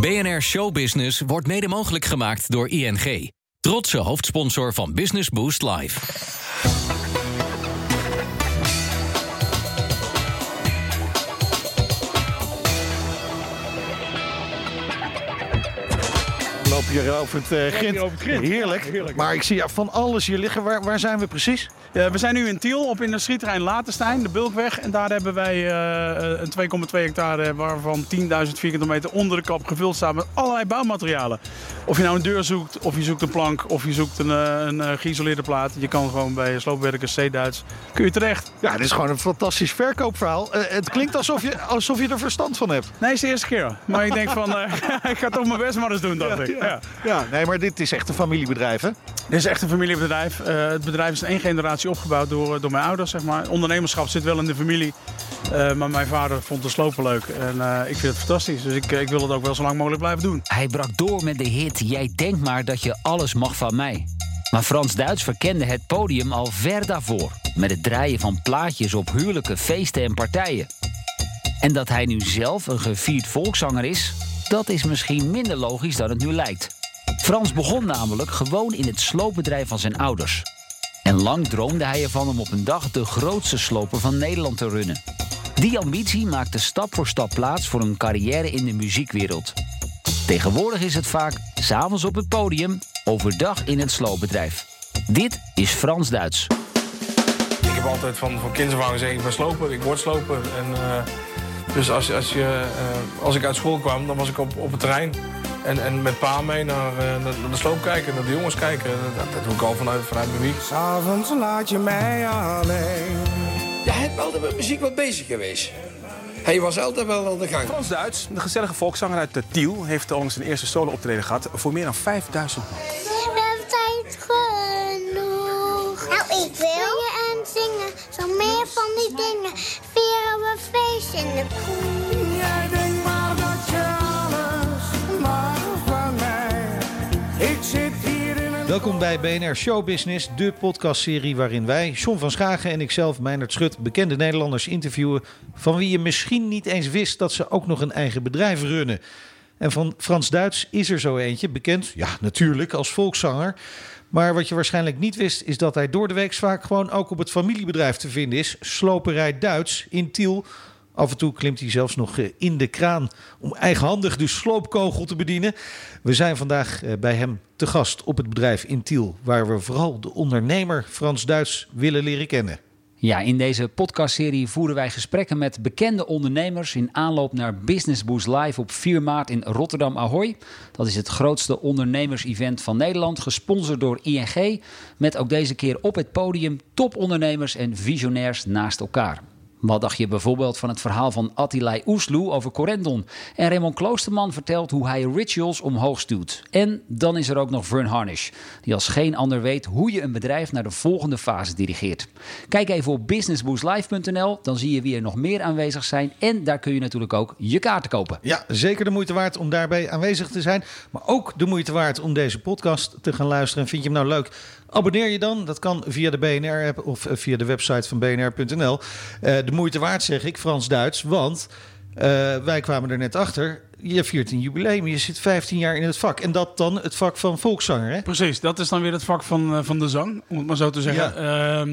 BNR Showbusiness wordt mede mogelijk gemaakt door ING. Trotse hoofdsponsor van Business Boost Live. Hier over het uh, grind. over het grind. Heerlijk. Ja, heerlijk. Maar ik zie ja, van alles hier liggen. Waar, waar zijn we precies? Ja, we zijn nu in Tiel op industrieterrein Latenstein, de Bulkweg. En daar hebben wij eh, een 2,2 hectare waarvan 10.000 vierkante meter onder de kap gevuld staat met allerlei bouwmaterialen. Of je nou een deur zoekt, of je zoekt een plank, of je zoekt een, eh, een eh, geïsoleerde plaat. Je kan gewoon bij sloopwerkers C-Duits, kun je terecht. Ja, dit is gewoon een fantastisch verkoopverhaal. Eh, het klinkt alsof je, alsof je er verstand van hebt. Nee, het is de eerste keer. Maar ik denk van, eh, ik ga toch mijn best maar eens doen, dacht ik. Ja. Ja, nee, maar dit is echt een familiebedrijf, hè? Dit is echt een familiebedrijf. Eh, het bedrijf is in één generatie opgebouwd door, door mijn ouders, zeg maar. Ondernemerschap zit wel in de familie. Eh, maar mijn vader vond de slopen leuk. En eh, ik vind het fantastisch. Dus ik, ik wil het ook wel zo lang mogelijk blijven doen. Hij brak door met de hit Jij denkt maar dat je alles mag van mij. Maar Frans Duits verkende het podium al ver daarvoor. Met het draaien van plaatjes op huwelijke feesten en partijen. En dat hij nu zelf een gevierd volkszanger is, dat is misschien minder logisch dan het nu lijkt. Frans begon namelijk gewoon in het sloopbedrijf van zijn ouders. En lang droomde hij ervan om op een dag de grootste sloper van Nederland te runnen. Die ambitie maakte stap voor stap plaats voor een carrière in de muziekwereld. Tegenwoordig is het vaak s'avonds op het podium, overdag in het sloopbedrijf. Dit is Frans Duits. Ik heb altijd van, van kinds af gezegd, ik sloper, ik word sloper. En, eh, dus als, als, je, eh, als ik uit school kwam, dan was ik op, op het terrein. En, en met pa mee naar, eh, naar, naar de sloop kijken, naar de jongens kijken. Dat, dat doe ik al vanuit, vanuit mijn wieg. S'avonds laat je mij alleen. Ja, hij is altijd met muziek wel bezig geweest. Hij was altijd wel aan de gang. Frans Duits, de gezellige volkszanger uit de Tiel, heeft onlangs zijn eerste solo-optreden gehad voor meer dan 5000 man. We hebben tijd genoeg. Nou, ik wil. Zingen en zingen, zo meer van die dingen. Vieren we feest in de kroeg. Welkom bij BNR Show Business, de podcastserie waarin wij, John van Schagen en ikzelf, Meijnerd Schut, bekende Nederlanders interviewen van wie je misschien niet eens wist dat ze ook nog een eigen bedrijf runnen. En van Frans Duits is er zo eentje, bekend, ja natuurlijk, als volkszanger. Maar wat je waarschijnlijk niet wist, is dat hij door de week vaak gewoon ook op het familiebedrijf te vinden is. Sloperij Duits in Tiel. Af en toe klimt hij zelfs nog eh, in de kraan om eigenhandig de sloopkogel te bedienen. We zijn vandaag eh, bij hem te gast op het bedrijf in Tiel, waar we vooral de ondernemer Frans Duits willen leren kennen. Ja, in deze podcastserie voeren wij gesprekken met bekende ondernemers in aanloop naar Business Boost Live op 4 maart in Rotterdam Ahoy. Dat is het grootste ondernemers-event van Nederland, gesponsord door ING. Met ook deze keer op het podium topondernemers en visionairs naast elkaar. Wat dacht je bijvoorbeeld van het verhaal van Attilai Oesloe over Corendon? En Raymond Kloosterman vertelt hoe hij rituals omhoog stuwt. En dan is er ook nog Vern Harnish, die als geen ander weet hoe je een bedrijf naar de volgende fase dirigeert. Kijk even op businessboostlive.nl, dan zie je wie er nog meer aanwezig zijn. En daar kun je natuurlijk ook je kaarten kopen. Ja, zeker de moeite waard om daarbij aanwezig te zijn. Maar ook de moeite waard om deze podcast te gaan luisteren. Vind je hem nou leuk? Abonneer je dan. Dat kan via de BNR-app of eh, via de website van bnr.nl. de moeite waard zeg ik, Frans-Duits. Want eh, wij kwamen er net achter. Je viert een jubileum. Je zit 15 jaar in het vak. En dat dan het vak van volkszanger, hè? Precies, dat is dan weer het vak van, eh, van de zang, om het maar zo te zeggen. Ja,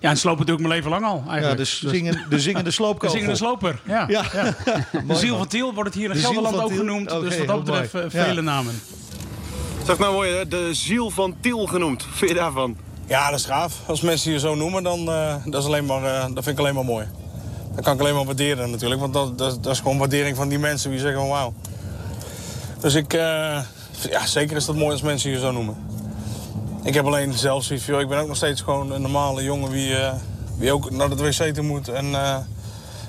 ja en slopen doe ik mijn leven lang al eigenlijk. Ja, dus zingen, de zingende sloopkogel. De zingende sloper, ja. Ja. ja. De ziel van Tiel wordt het hier in De Gelderland ook genoemd. Dus wat dat betreft eh, Ja. vele namen. Zeg nou mooi, de ziel van Tiel genoemd. Wat vind je daarvan? Ja, dat is gaaf. Als mensen je zo noemen, dan uh, dat is alleen maar, uh, dat vind ik alleen maar mooi. Dat kan ik alleen maar waarderen natuurlijk. Want dat, dat, is gewoon waardering van die mensen die zeggen van wauw. Dus ik, uh, ja, zeker is dat mooi als mensen je zo noemen. Ik heb alleen zelf zoiets van, joh, ik ben ook nog steeds gewoon een normale jongen wie, wie ook naar het wc toe moet en,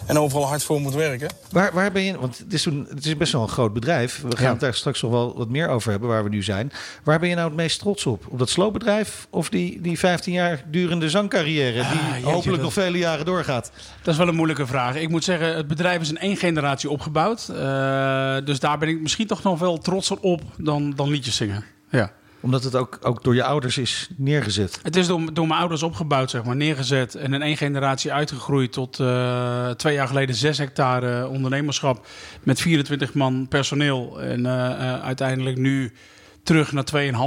en overal hard voor moet werken. Waar, waar ben je, want het is, toen, het is best wel een groot bedrijf. We gaan Ja. het daar straks nog wel wat meer over hebben, waar we nu zijn. Waar ben je nou het meest trots op? Op dat sloopbedrijf of die, die 15 jaar durende zangcarrière... die Ah, jeetje, hopelijk dat- nog vele jaren doorgaat? Dat is wel een moeilijke vraag. Ik moet zeggen, het bedrijf is in één generatie opgebouwd. Eh, dus daar ben ik misschien toch nog wel trotser op dan, dan liedjes zingen. Ja. Omdat het ook, ook door je ouders is neergezet. Het is door, door mijn ouders opgebouwd, zeg maar, neergezet en in één generatie uitgegroeid tot eh, twee jaar geleden 6 hectare ondernemerschap met 24 man personeel. En eh, eh, uiteindelijk nu terug naar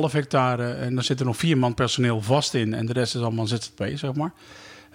2,5 hectare. En daar zit er nog vier man personeel vast in en de rest is allemaal ZZP, zeg maar.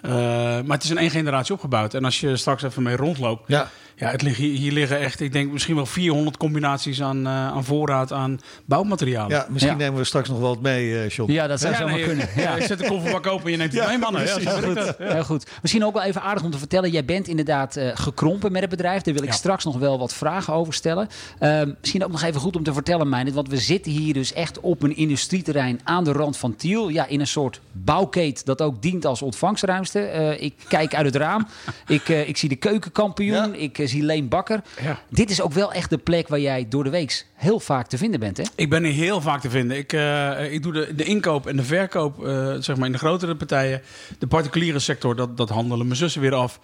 Maar het is in één generatie opgebouwd. En als je straks even mee rondloopt, Ja. Ja, het liggen, hier liggen echt, ik denk misschien wel 400 combinaties aan, eh, aan voorraad aan bouwmaterialen. Ja, misschien Ja. nemen we straks nog wel wat mee, eh John. Ja, dat zou Ja, zomaar nee, kunnen. ja. Je zet de kofferbak open en je neemt het Ja, mee, mannen. Ja, precies. dat. Ja. Heel goed. Misschien ook wel even aardig om te vertellen. Jij bent inderdaad eh, gekrompen met het bedrijf. Daar wil ik Ja. straks nog wel wat vragen over stellen. Ehm, misschien ook nog even goed om te vertellen, Meijnerd. Want we zitten hier dus echt op een industrieterrein aan de rand van Tiel. Ja, in een soort bouwkeet dat ook dient als ontvangstruimte. Eh, ik kijk uit het raam. ik, eh, ik zie de keukenkampioen. Ik zie Leen Bakker. Ja. Dit is ook wel echt de plek waar jij door de week heel vaak te vinden bent, hè? Ik ben hier heel vaak te vinden. Ik, eh, ik doe de, de inkoop en de verkoop eh, zeg maar in de grotere partijen. De particuliere sector, dat, dat handelen mijn zussen weer af.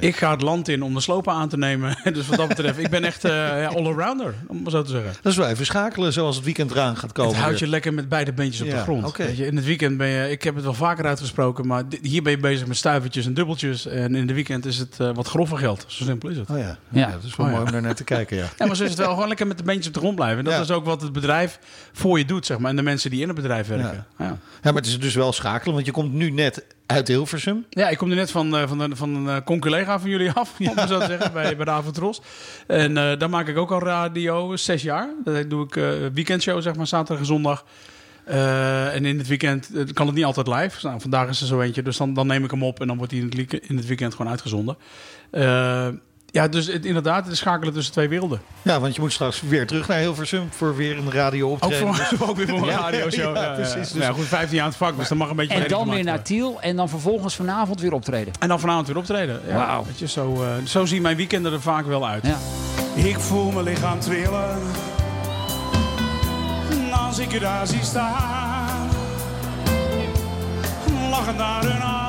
Ik ga het land in om de slopen aan te nemen. dus wat dat betreft, ik ben echt eh ja, all-arounder, om maar zo te zeggen. Dat is wel even schakelen zoals het weekend eraan gaat komen. Het houdt je lekker met beide beentjes op Ja, de grond. oké. Weet je, in het weekend ben je, ik heb het wel vaker uitgesproken, maar hier ben je bezig met stuivertjes en dubbeltjes. En in de weekend is het wat groffer geld. Zo simpel is het. Oh ja. Ja. ja. dat is wel Oh ja. mooi om daar naar te kijken, ja. Ja, maar zo is het wel gewoon lekker met de beentjes op de grond blijven. En dat Ja. is ook wat het bedrijf voor je doet, zeg maar. En de mensen die in het bedrijf werken. Ja. Ja, maar het is dus wel schakelen, want je komt nu net uit Hilversum. Ja, ik kom er net van, eh, van, een- van een eh, conculega van jullie af, om zo te zeggen, bij, bij de Avondros. En eh, daar maak ik ook al radio, zes jaar. Dat doe ik eh weekendshow, zeg maar, zaterdag en zondag. Eh, en in het weekend kan het niet altijd live. Nou, vandaag is er zo eentje, dus dan, dan neem ik hem op en dan wordt hij in het, in het weekend gewoon uitgezonden. Eh, ja, dus het, inderdaad, het is schakelen tussen twee werelden. Ja, want je moet straks weer terug naar Hilversum voor weer een radio Ook, optreden. voor, ook weer voor een Ja, radioshow. ja, Ja, precies. precies. Dus- ja, goed, 15 jaar aan het vak, dus dan mag een beetje En dan weer naar Tiel en dan vervolgens vanavond weer optreden. En dan vanavond weer optreden. Ja, Wauw. Weet je, zo, eh, zo zien mijn weekenden er vaak wel uit. Ja. Ik voel mijn lichaam trillen als ik je daar zie staan. Lachen naar een ander.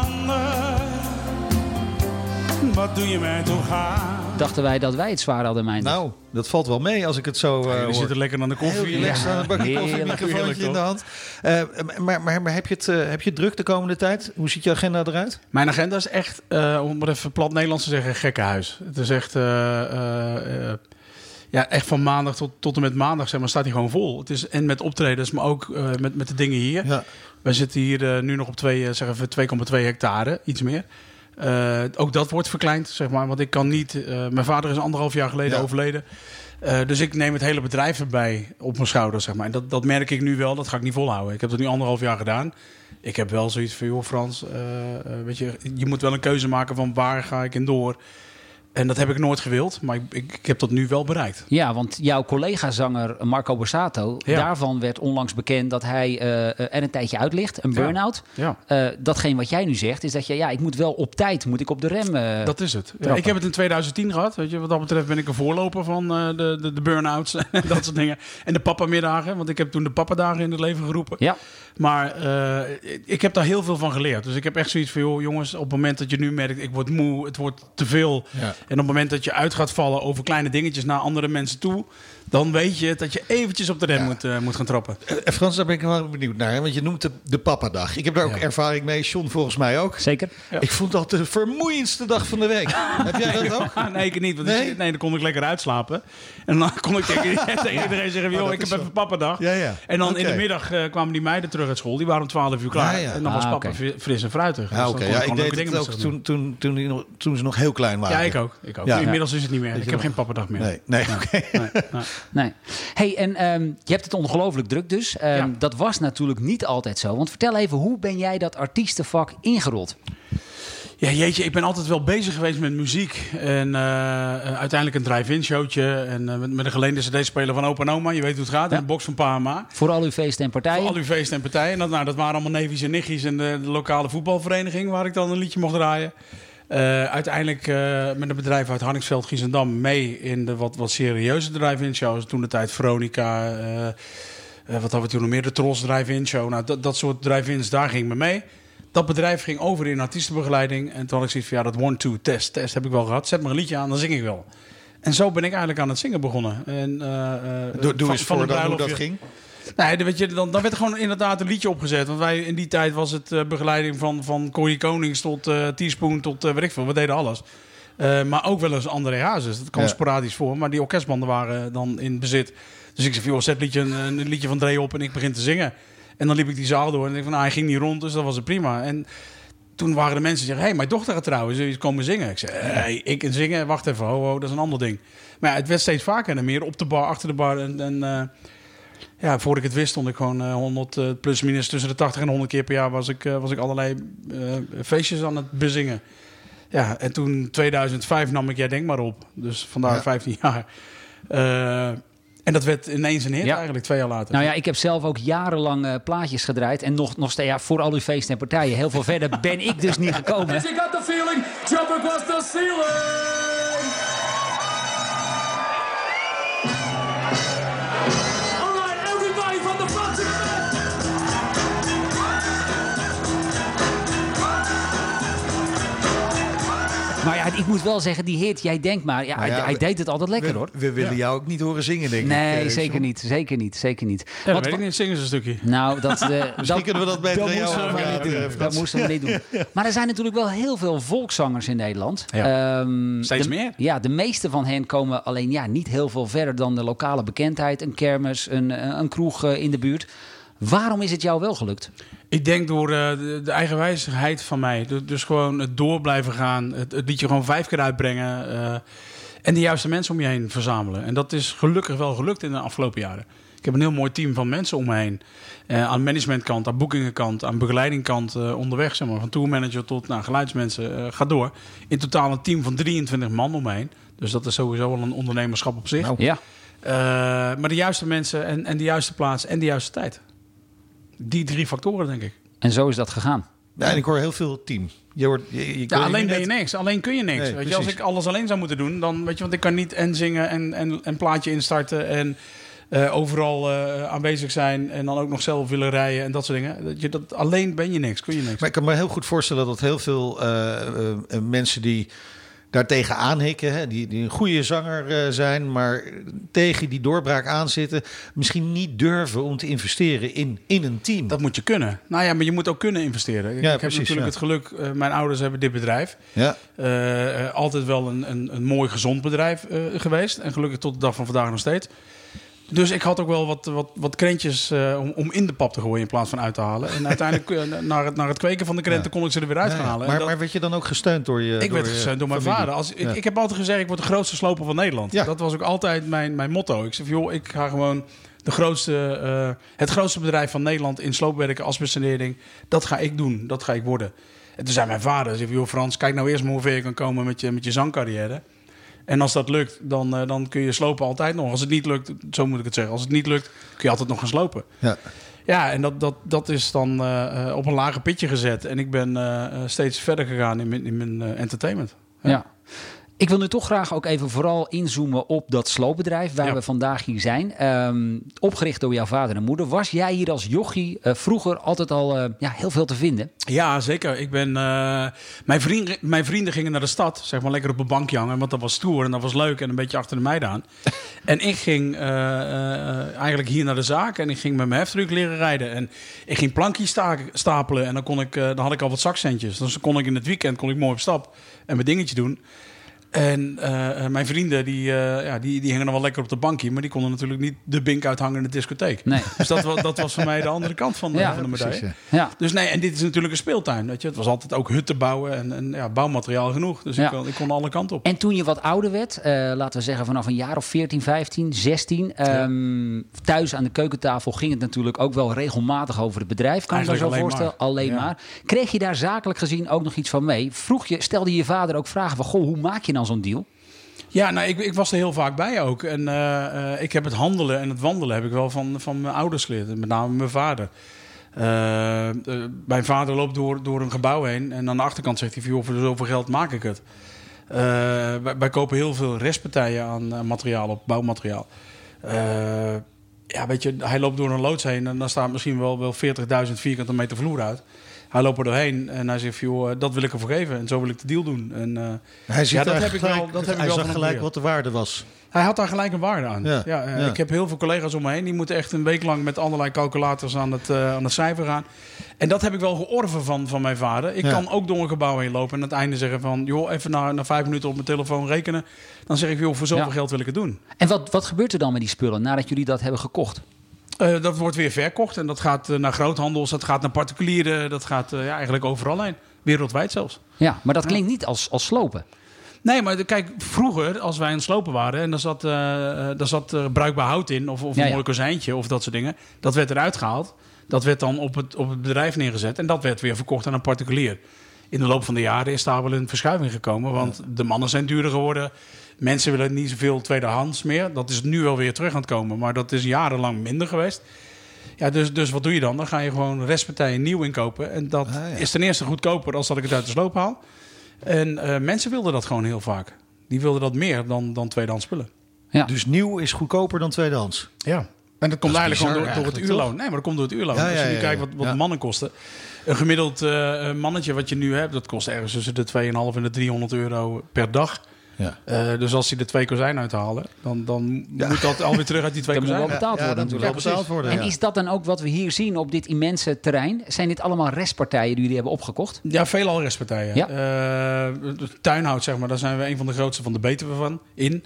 Wat doe je mij toch aan? Dachten wij dat wij het zwaar hadden, Meijnerd. Nou, dat valt wel mee als ik het zo eh Je hoor. zit er lekker aan de koffie. Heel relaxed Ja. aan het bakje koffie, microfoontje in de hand. Eh, maar, maar, maar heb, je het, eh, heb je het druk de komende tijd? Hoe ziet je agenda eruit? Mijn agenda is echt, eh, om het even plat Nederlands te zeggen, een gekkenhuis. Het is echt, eh, eh, eh, ja, echt van maandag tot, tot en met maandag zeg maar, staat hij gewoon vol. Het is, en met optredens, maar ook eh, met, met de dingen hier. Ja. Wij zitten hier eh, nu nog op twee, eh, zeggen we 2,2 hectare, iets meer. Eh, ook dat wordt verkleind, zeg maar. Want ik kan niet... eh, mijn vader is anderhalf jaar geleden Ja. overleden. Eh, dus ik neem het hele bedrijf erbij op mijn schouders, zeg maar. En dat, dat merk ik nu wel, dat ga ik niet volhouden. Ik heb het nu anderhalf jaar gedaan. Ik heb wel zoiets van, joh Frans, weet je, je moet wel een keuze maken van waar ga ik in door. En dat heb ik nooit gewild, maar ik, ik, ik heb dat nu wel bereikt. Ja, want jouw collega-zanger Marco Borsato, Ja. daarvan werd onlangs bekend dat hij eh, er een tijdje uit ligt, een Ja. burn-out. Ja. Eh, datgene wat jij nu zegt, is dat je, ja, ik moet wel op tijd, moet ik op de rem. eh, Dat is het. Ja, ik heb het in 2010 gehad. Weet je, wat dat betreft ben ik een voorloper van eh, de, de, de burn-outs en dat soort dingen. En de papamiddagen, want ik heb toen de papadagen in het leven geroepen. Ja. Maar eh, ik heb daar heel veel van geleerd. Dus ik heb echt zoiets van, joh, jongens, op het moment dat je nu merkt, ik word moe, het wordt te veel. Ja. En op het moment dat je uit gaat vallen over kleine dingetjes naar andere mensen toe, dan weet je dat je eventjes op de rem moet, eh, moet gaan trappen. Eh, Frans, daar ben ik wel benieuwd naar. Want je noemt de, de papadag. Ik heb daar ook Ja. ervaring mee. John volgens mij ook. Zeker. Ik vond dat de vermoeiendste dag van de week. heb jij dat ook? Ah, nee, ik niet. Want Nee? ik- nee, dan kon ik lekker uitslapen. En dan kon ik tegen, iedereen zeggen: joh, dat ik heb even papadag. Ja, ja. En dan in de middag eh, kwamen die meiden terug uit school. Die waren om 12 uur klaar. Ja, ja. En dan was Ah, papa fris en fruitig. Ja, Dus Ja, ik deed het ook toen, toen, toen, toen ze nog heel klein waren. Ja, ik ook. Ik ook. Ja. Inmiddels is het niet meer. Ik heb geen papadag meer. Nee, nee, oké. Nee. Hey, en ehm, je hebt het ongelooflijk druk dus. Ehm, Ja. Dat was natuurlijk niet altijd zo. Want vertel even, hoe ben jij dat artiestenvak ingerold? Ja, jeetje, ik ben altijd wel bezig geweest met muziek. En eh, uiteindelijk een drive-in showtje. En eh, met, met een geleende cd-speler van opa en oma. Je weet hoe het gaat. Ja. En een box van pa en ma. Voor al uw feesten en partijen? Voor al uw feesten en partijen. En dat, nou, dat waren allemaal neefjes en nichtjes en de, de lokale voetbalvereniging waar ik dan een liedje mocht draaien. Eh, uiteindelijk eh, met een bedrijf uit Harningsveld, Giesendam mee in de wat, wat serieuze drive-in shows. Toen de tijd Veronica, eh, wat hadden we toen nog meer? De Tros drive-in show. Nou, dat, dat soort drive-ins, daar ging me mee. Dat bedrijf ging over in artiestenbegeleiding. En toen had ik zoiets van, ja, dat one-two test, test heb ik wel gehad. Zet maar een liedje aan, dan zing ik wel. En zo ben ik eigenlijk aan het zingen begonnen. En, Doe, doe van- eens voor hoe dat ging. Nee, dan, weet je, dan, dan werd er gewoon inderdaad een liedje opgezet. Want wij in die tijd was het eh, begeleiding van, van Corrie Konings tot eh Teaspoon tot eh weet ik veel. We deden alles. Maar ook wel eens André Hazes. Dat kwam Ja. sporadisch voor. Maar die orkestbanden waren dan in bezit. Dus ik zei joh, zet liedje, een, een liedje van Dre op en ik begin te zingen. En dan liep ik die zaal door en ik van, nou, hij ging niet rond. Dus dat was het prima. En toen waren de mensen die zeggen, hé, hey, mijn dochter gaat trouwen. Zul je komen zingen? Ik zei, hey, ik en zingen? Wacht even, ho, ho, dat is een ander ding. Maar ja, het werd steeds vaker en meer op de bar, achter de bar. En, en ja, voordat ik het wist stond ik gewoon eh, 100 eh, plus minus tussen de 80 en 100 keer per jaar was ik, eh, was ik allerlei eh, feestjes aan het bezingen. Ja, en toen 2005 nam ik Jij Denk maar op. Dus vandaar Ja. 15 jaar. Eh, en dat werd ineens een hit Ja. eigenlijk, twee jaar later. Nou ja, ik heb zelf ook jarenlang eh, plaatjes gedraaid. En nog, nog steeds, ja, voor al uw feesten en partijen. Heel veel verder ben ik dus niet gekomen. Got the feeling? Jump across the ceiling! Ik moet wel zeggen, die hit, jij denkt maar. Ja, Nou ja, hij, deed het altijd lekker we, hoor. we willen jou ook niet horen zingen, denk ik. Nee, eh, zeker niet. Zeker niet. Zeker niet. Ja, dat Wat- weet ik niet, zingen ze een stukje. Nou, dat, eh, dat, kunnen we dat beter aan jou moesten we maar overlaten, niet doen. Dat moesten we niet doen. Maar er zijn natuurlijk wel heel veel volkszangers in Nederland. Ja. Ehm, Steeds de- meer. Ja, de meeste van hen komen alleen ja, niet heel veel verder dan de lokale bekendheid. Een kermis, een, een kroeg eh, in de buurt. Waarom is het jou wel gelukt? Ik denk door eh, de, de eigenwijzigheid van mij. Du- Dus gewoon het door blijven gaan. Het, het liedje gewoon vijf keer uitbrengen. eh, en de juiste mensen om je heen verzamelen. En dat is gelukkig wel gelukt in de afgelopen jaren. Ik heb een heel mooi team van mensen om me heen. Eh, aan managementkant, aan boekingenkant, aan begeleidingkant eh, onderweg. Zeg maar, van tourmanager tot nou, geluidsmensen. eh ga door. In totaal een team van 23 man om me heen. Dus dat is sowieso wel een ondernemerschap op zich. Ja. Eh, maar de juiste mensen en, en de juiste plaats en de juiste tijd. Die drie factoren, denk ik. En zo is dat gegaan. Ja, en ik hoor heel veel team. Je hoort, je, je, Ja, alleen ben net- je niks. Alleen kun je niks. Nee, weet je, als ik alles alleen zou moeten doen, dan weet je, want ik kan niet en zingen en, en een plaatje instarten en eh, overal eh, aanwezig zijn en dan ook nog zelf willen rijden en dat soort dingen. Dat je, dat, alleen ben je niks, kun je niks. Maar ik kan me heel goed voorstellen dat heel veel eh, mensen die daar tegenaan hikken, hè, die, die een goede zanger eh, zijn, maar tegen die doorbraak aanzitten, misschien niet durven om te investeren in, in een team. Dat moet je kunnen. Nou ja, maar je moet ook kunnen investeren. Ik- Ja, ik heb natuurlijk ja. het geluk, eh, mijn ouders hebben dit bedrijf. Ja. Eh, altijd wel een, een, een mooi gezond bedrijf geweest. En gelukkig tot de dag van vandaag nog steeds. Dus ik had ook wel wat, wat, wat krentjes eh, om, om in de pap te gooien in plaats van uit te halen. En uiteindelijk eh, naar, het, naar het kweken van de krenten kon ik ze er weer uit gaan halen. En maar, dat- maar werd je dan ook gesteund door je ik werd je gesteund door mijn familie? vader. Als, ik, Ja. ik heb altijd gezegd, ik word de grootste sloper van Nederland. Ja. Dat was ook altijd mijn, mijn motto. Ik zei, joh, ik ga gewoon de grootste, eh, het grootste bedrijf van Nederland in sloopwerken, asbestsanering. Dat ga ik doen, dat ga ik worden. En toen zei mijn vader, zei, joh Frans, kijk nou eerst maar hoe ver je kan komen met je, met je zangcarrière. En als dat lukt, dan, eh, dan kun je slopen altijd nog. Als het niet lukt, zo moet ik het zeggen. Als het niet lukt, kun je altijd nog gaan slopen. Ja. Ja, en dat, dat, dat is dan eh, eh, op een lager pitje gezet. En ik ben steeds verder gegaan in mijn, in mijn entertainment. Ja. Ik wil nu toch graag ook even vooral inzoomen op dat sloopbedrijf waar Ja. we vandaag hier zijn. Ehm, opgericht door jouw vader en moeder. Was jij hier als jochie eh, vroeger altijd al eh, ja, heel veel te vinden? Ja, zeker. Ik ben, eh, mijn, vrienden, mijn vrienden gingen naar de stad, zeg maar lekker op een bankje hangen, want dat was stoer en dat was leuk en een beetje achter de meiden aan. en ik ging eigenlijk hier naar de zaak en ik ging met mijn heftruck leren rijden. En ik ging plankjes sta- stapelen en dan, kon ik, dan had ik al wat zakcentjes. Dus dan kon ik in het weekend kon ik mooi op stap en mijn dingetje doen. En eh, mijn vrienden, die, eh, ja, die, die hingen dan wel lekker op de bankje, maar die konden natuurlijk niet de bink uithangen in de discotheek. Nee. Dus dat, was- dat was voor mij de andere kant van de, Ja, van de medaille. precies, Ja. Dus nee, en dit is natuurlijk een speeltuin. Weet je? Het was altijd ook hutten bouwen en, en ja, bouwmateriaal genoeg. Dus Ja. ik, kon, ik kon alle kanten op. En toen je wat ouder werd, eh, laten we zeggen vanaf een jaar of 14, 15, 16. ehm, Thuis aan de keukentafel ging het natuurlijk ook wel regelmatig over het bedrijf. Kan je me zo Eigenlijk voorstellen? maar. Alleen Ja. maar. Kreeg je daar zakelijk gezien ook nog iets van mee? Vroeg je, stelde je vader ook vragen van, goh, hoe maak je dan zo'n deal? Ja, nou, ik, ik was er heel vaak bij ook. En eh, eh, ik heb het handelen en het wandelen heb ik wel van, van mijn ouders geleerd. Met name mijn vader. Eh, mijn vader loopt door, door een gebouw heen. En aan de achterkant zegt hij: voor zoveel geld maak ik het. Wij, kopen heel veel restpartijen aan materiaal op, bouwmateriaal. Ja, weet je, hij loopt door een loods heen en dan staat misschien wel, wel 40.000 vierkante meter vloer uit. Hij loopt er doorheen en hij zegt, joh, dat wil ik ervoor geven. En zo wil ik de deal doen. En, eh, Hij, ziet ja, dat heb ik wel, dat heb ik wel zag gelijk wat de waarde was. Hij had daar gelijk een waarde aan. Ja, Ja, eh, ja. Ik heb heel veel collega's om me heen. Die moeten echt een week lang met allerlei calculators aan het, eh, aan het cijfer gaan. En dat heb ik wel georven van, van mijn vader. Ik Ja. kan ook door een gebouw heen lopen. En aan het einde zeggen van... joh, even na, na vijf minuten op mijn telefoon rekenen. Dan zeg ik, joh, voor zoveel Ja. geld wil ik het doen. En wat, wat gebeurt er dan met die spullen nadat jullie dat hebben gekocht? Eh, dat wordt weer verkocht. En dat gaat eh, naar groothandels. Dat gaat naar particulieren. Dat gaat eh, ja, eigenlijk overal heen. Wereldwijd zelfs. Ja, maar dat klinkt niet als, als slopen. Nee, maar kijk, vroeger, als wij aan het slopen waren en daar zat, daar zat bruikbaar hout in, of, of Ja, een ja. mooi kozijntje of dat soort dingen, dat werd eruit gehaald. Dat werd dan op het, op het bedrijf neergezet en dat werd weer verkocht aan een particulier. In de loop van de jaren is daar wel een verschuiving gekomen, want de mannen zijn duurder geworden. Mensen willen niet zoveel tweedehands meer. Dat is nu wel weer terug aan het komen, maar dat is jarenlang minder geweest. Ja, dus, dus wat doe je dan? Dan ga je gewoon restpartijen nieuw inkopen. En dat Ah, ja. is ten eerste goedkoper als dat ik het uit de sloop haal. En eh, mensen wilden dat gewoon heel vaak. Die wilden dat meer dan, dan tweedehands spullen. Ja. Dus nieuw is goedkoper dan tweedehands. Ja. En dat komt eigenlijk gewoon door, door het uurloon. toch? Nee, maar dat komt door het uurloon. Ja, Als je ja, nu ja, kijkt wat, wat Ja. mannen kosten. Een gemiddeld eh, mannetje wat je nu hebt, dat kost ergens tussen de 2,5 en de 300 euro per dag. Ja. Eh, dus als je de twee kozijnen uithalen, dan, dan moet dat alweer terug uit die twee Dat moet wel kozijnen. betaald Ja, worden dat moet wel betaald worden. En is dat dan ook wat we hier zien op dit immense terrein? Zijn dit allemaal restpartijen die jullie hebben opgekocht? Ja, veelal restpartijen. Ja. Eh, tuinhout, zeg maar, daar zijn we een van de grootste van de Betuwe van in.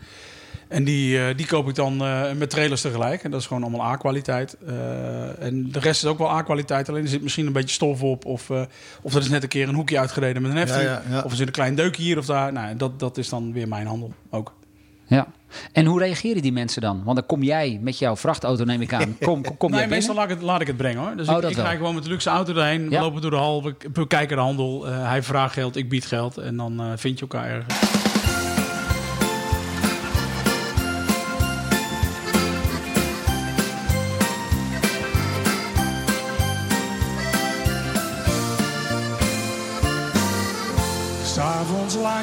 En die, eh, die koop ik dan eh, met trailers tegelijk. En dat is gewoon allemaal A-kwaliteit. Eh, en de rest is ook wel A-kwaliteit. Alleen er zit misschien een beetje stof op. Of, eh, of er is net een keer een hoekje uitgereden met een hefting. Ja, ja, ja. Of er zit een klein deukje hier of daar. Nou, dat, dat is dan weer mijn handel ook. Ja. En hoe reageren die mensen dan? Want dan kom jij met jouw vrachtauto, neem ik aan. Kom, kom, kom jij nee, meestal laat ik, het, laat ik het brengen hoor. Dus Oh, ik, ik rijd gewoon met de luxe auto erheen. We lopen door de hal, we kijken de handel. Eh, hij vraagt geld, ik bied geld. En dan eh, vind je elkaar ergens.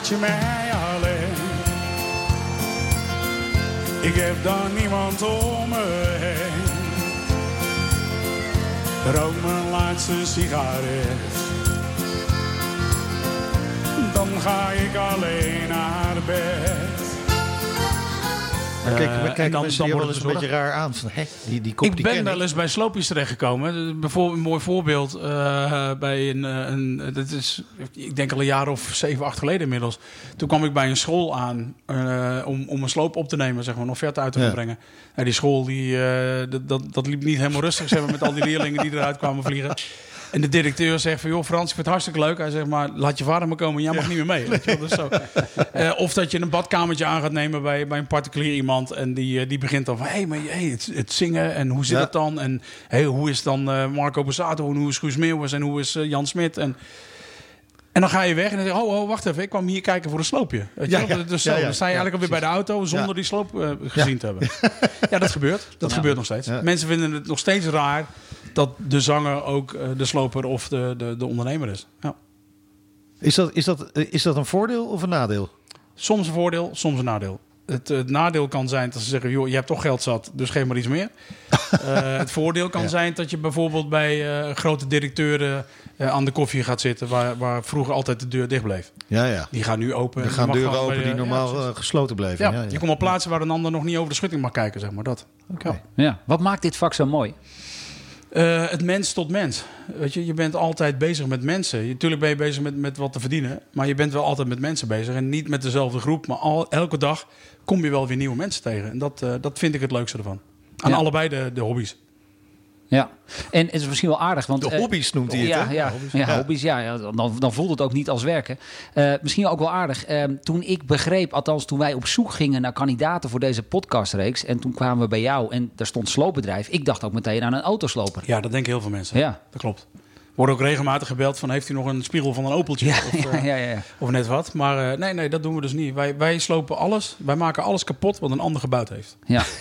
Laat je mij alleen. Ik heb dan niemand om me heen. Rook mijn laatste sigaret. Dan ga ik alleen naar bed. Maar kijk, Eh, maar en kijken dan- mensen dan wordt een beetje raar aan. Van, hè, die, die kop Ik die ben wel eens bij sloopjes terechtgekomen. Bijvoorbeeld een mooi voorbeeld eh, bij een, eh, een dat is, ik denk al een jaar of zeven, acht geleden inmiddels. Toen kwam ik bij een school aan eh, om, om een sloop op te nemen, zeg maar, een offerte uit te Ja. brengen. En die school die, eh, dat, dat, dat liep niet helemaal rustig, zeg maar, met al die leerlingen die eruit kwamen vliegen. En de directeur zegt van, joh Frans, ik vind het hartstikke leuk. Hij zegt, maar laat je vader maar komen, jij mag niet meer mee. Weet je wel, dus zo. Eh, of dat je een badkamertje aan gaat nemen bij, bij een particulier iemand. En die, eh, die begint dan van, hé, hey, maar hey, het, het zingen en hoe zit het dan? En hey, hoe is dan eh, Marco Borsato en hoe is Guus Meeuwis en hoe is Jan Smit? En, en dan ga je weg en dan zeg je, oh, oh, wacht even, ik kwam hier kijken voor een sloopje. Weet je Ja. Dus zo, Ja, dan sta je eigenlijk alweer bij de auto zonder die sloop eh, gezien te hebben. Ja, dat gebeurt. Dat gebeurt nog steeds. Mensen vinden het nog steeds raar dat de zanger ook eh, de sloper of de, de, de ondernemer is. Ja. Is dat, is, dat, eh, is dat een voordeel of een nadeel? Soms een voordeel, soms een nadeel. Het, het nadeel kan zijn dat ze zeggen, joh, je hebt toch geld zat, dus geef maar iets meer. Eh, het voordeel kan zijn dat je bijvoorbeeld bij eh, grote directeuren eh, aan de koffie gaat zitten, waar, waar vroeger altijd de deur dicht bleef. Ja, ja. Die gaan nu open. Er gaan deuren bij open die normaal Ja, eh, gesloten bleven. ja, Ja, ja. je komt op plaatsen waar een ander nog niet over de schutting mag kijken, zeg maar dat. Ja. Ja. Wat maakt dit vak zo mooi? Eh, het mens tot mens. Weet je, je bent altijd bezig met mensen. Natuurlijk ben je bezig met, met wat te verdienen. Maar je bent wel altijd met mensen bezig. En niet met dezelfde groep. Maar al, elke dag kom je wel weer nieuwe mensen tegen. En dat, eh, dat vind ik het leukste ervan. Aan Ja. allebei de, de hobby's. Ja, en het is misschien wel aardig. Want, De eh, hobby's noemt hij het, ja, hè? Ja, ja, hobby's. Ja, ja, dan, dan voelt het ook niet als werken. Eh, misschien ook wel aardig. Eh, toen ik begreep, althans toen wij op zoek gingen naar kandidaten voor deze podcastreeks. En toen kwamen we bij jou en daar stond sloopbedrijf. Ik dacht ook meteen aan een autosloper. Ja, dat denken heel veel mensen. Ja. Dat klopt. Wordt ook regelmatig gebeld van heeft u nog een spiegel van een Opeltje? Ja, of, eh, ja, ja, ja. of net wat. Maar eh, nee, nee, dat doen we dus niet. Wij, wij slopen alles. Wij maken alles kapot wat een ander gebouwd heeft. Ja.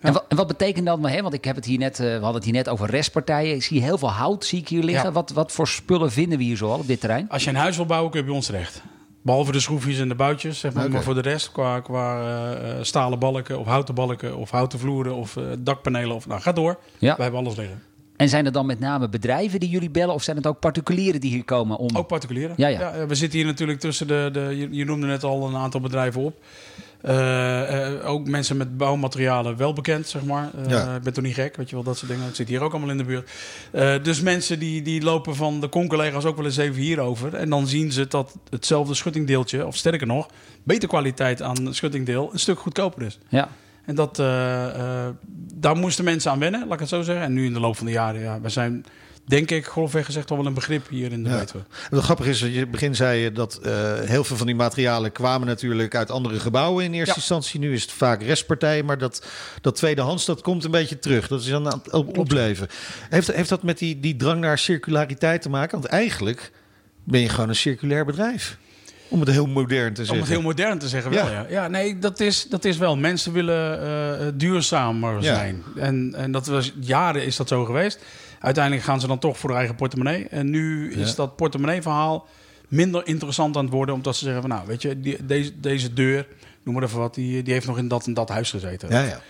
En, wat, en wat betekent dat? Hè? Want ik heb het hier net, eh, we hadden het hier net over restpartijen. Ik zie heel veel hout zie ik hier liggen. Wat, wat voor spullen vinden we hier zoal op dit terrein? Als je een huis wil bouwen, kun je bij ons terecht. Behalve de schroefjes en de boutjes, zeg maar. Maar voor de rest, qua, qua eh, stalen balken of houten balken of houten vloeren of eh, dakpanelen. Of, nou, ga door. Ja. We hebben alles liggen. En zijn het dan met name bedrijven die jullie bellen of zijn het ook particulieren die hier komen om... Ook particulieren. Ja, ja. we zitten hier natuurlijk tussen de, de je, je noemde net al een aantal bedrijven op. Eh, eh, ook mensen met bouwmaterialen wel bekend, zeg maar. Eh, Ja. Ik ben toch niet gek, weet je wel, dat soort dingen. Het zit hier ook allemaal in de buurt. Eh, dus mensen die, die lopen van de con-collega's ook wel eens even hierover. En dan zien ze dat hetzelfde schuttingdeeltje, of sterker nog, beter kwaliteit aan schuttingdeel, een stuk goedkoper is. Ja. En dat, eh, eh, daar moesten mensen aan wennen, laat ik het zo zeggen. En nu in de loop van de jaren, ja, we zijn, denk ik, grofweg gezegd, wel wel een begrip hier in de Ja. Wat grappig is, dat je in het begin zei je dat eh, heel veel van die materialen kwamen natuurlijk uit andere gebouwen in eerste Ja. instantie. Nu is het vaak restpartijen, maar dat, dat tweedehands dat komt een beetje terug. Dat is aan het op- opleven. Heeft, heeft dat met die, die drang naar circulariteit te maken? Want eigenlijk ben je gewoon een circulair bedrijf. Om het heel modern te Om zeggen. het heel modern te zeggen wel, Ja. ja. Ja, nee, dat is, dat is wel. Mensen willen eh, duurzamer Ja. zijn. En, en dat was, jaren is dat zo geweest. Uiteindelijk gaan ze dan toch voor hun eigen portemonnee. En nu is Ja. dat portemonnee-verhaal minder interessant aan het worden. Omdat ze zeggen van, nou, weet je, die, deze, deze deur, noem maar even wat, die, die heeft nog in dat en dat huis gezeten. Ja, ja.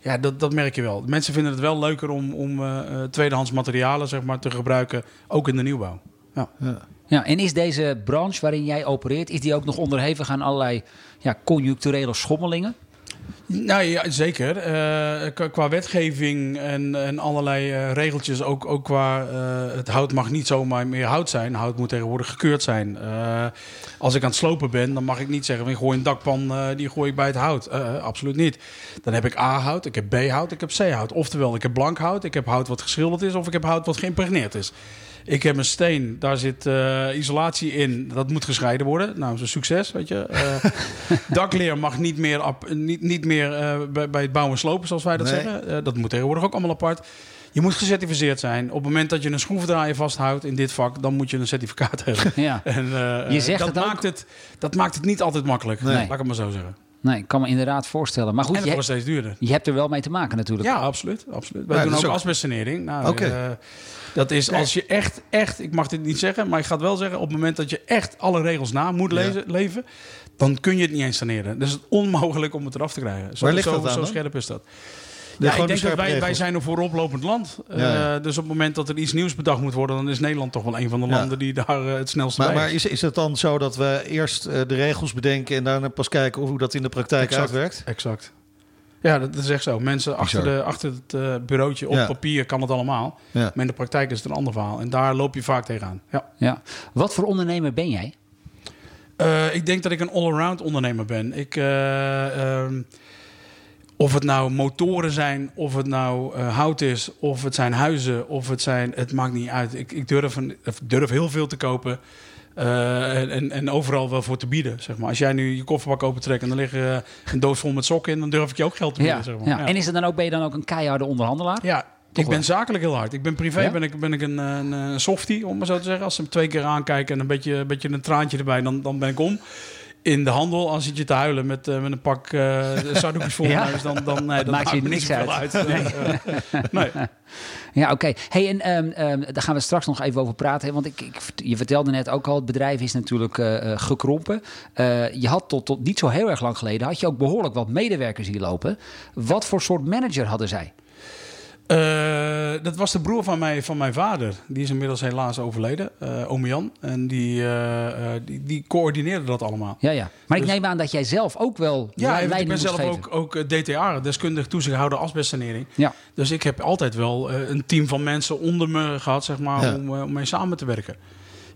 Ja, dat, dat merk je wel. Mensen vinden het wel leuker om, om eh, eh, tweedehands materialen zeg maar, te gebruiken, ook in de nieuwbouw. Ja. Ja, en is deze branche waarin jij opereert, is die ook nog onderhevig aan allerlei ja, conjuncturele schommelingen? Nou ja, zeker. Eh, qua- wetgeving en, en allerlei eh, regeltjes, ook, ook qua eh, het hout mag niet zomaar meer hout zijn. Hout moet tegenwoordig gekeurd zijn. Als ik aan het slopen ben, dan mag ik niet zeggen, ik gooi een dakpan, die gooi ik bij het hout. Absoluut niet. Dan heb ik A-hout, ik heb B-hout, ik heb C-hout. Oftewel, ik heb blank hout, ik heb hout wat geschilderd is of ik heb hout wat geïmpregneerd is. Ik heb een steen, daar zit eh, isolatie in. Dat moet gescheiden worden. Nou, dat is een succes, weet je. Eh, dakleer mag niet meer, ap- niet, niet meer eh, bij, bij het bouwen en slopen, zoals wij dat Nee. zeggen. Dat moet tegenwoordig ook allemaal apart. Je moet gecertificeerd zijn. Op het moment dat je een schroevendraaier vasthoudt in dit vak, dan moet je een certificaat hebben. Ja. En, Je zegt dat, het ook. maakt het, dat maakt het niet altijd makkelijk. Nee. Laat ik het maar zo zeggen. Nee, ik kan me inderdaad voorstellen. Maar goed, en het wordt steeds duurder. je hebt er wel mee te maken natuurlijk. Ja, absoluut. absoluut. Wij Ja, doen ook, ook- asbestsanering. Nou, Oké. Dat is als je echt, echt, ik mag dit niet zeggen, maar ik ga het wel zeggen, op het moment dat je echt alle regels na moet Ja. lezen, leven, dan kun je het niet eens saneren. Dus het is onmogelijk om het eraf te krijgen. Zo, Waar ligt zo, dat aan zo scherp is dat. Ja, ik de denk dat wij, wij zijn een vooroplopend land. Ja. Eh, dus op het moment dat er iets nieuws bedacht moet worden, dan is Nederland toch wel een van de Ja. landen die daar eh, het snelste Maar, bij maar is, is het dan zo dat we eerst eh, de regels bedenken en daarna pas kijken hoe dat in de praktijk Exact. uitwerkt? Exact. Ja, dat, is echt zo. Mensen achter, de, achter het eh, bureautje op Ja. papier kan het allemaal. Ja. Maar in de praktijk is het een ander verhaal. En daar loop je vaak tegenaan. Ja. Ja. Wat voor ondernemer ben jij? Eh, ik denk dat ik een all-around ondernemer ben. Ik, eh, ehm, of het nou motoren zijn, of het nou eh, hout is, of het zijn huizen, of het zijn... Het maakt niet uit. Ik, ik durf, een, of durf heel veel te kopen. Eh, en, en, overal wel voor te bieden, zeg maar. Als jij nu je kofferbak opentrekt en er liggen eh, een doos vol met sokken in... dan durf ik je ook geld te bieden, Ja. zeg maar. Ja. En is het dan ook, ben je dan ook een keiharde onderhandelaar? Ja, ik ben zakelijk heel hard. Ik ben privé Ja? ben ik, ben ik een, een, een softie, om maar zo te zeggen. Als ze hem twee keer aankijken en een beetje, een beetje een traantje erbij, dan, dan ben ik om. In de handel, als zit je te huilen met, eh, met een pak uh, zakdoekjes voor Ja? neus, dan, dan nee, dat Maakt je niks uit. uit. Nee. nee. Ja, oké. Hey, en ehm, ehm, daar gaan we straks nog even over praten. hè, Want ik, ik, je vertelde net ook al, het bedrijf is natuurlijk eh, eh, gekrompen. Eh, je had tot, tot niet zo heel erg lang geleden, had je ook behoorlijk wat medewerkers hier lopen. Wat voor soort manager hadden zij? Eh, dat was de broer van, mij, van mijn vader. Die is inmiddels helaas overleden, eh ome Jan. En die, eh, die, die coördineerde dat allemaal. Ja, ja. Maar ik Dus- neem aan dat jij zelf ook wel Ja, ik ben zelf ook, ook DTA, deskundig toezichthouder asbestsanering. Ja. Dus ik heb altijd wel een team van mensen onder me gehad, zeg maar, Ja. om, om mee samen te werken.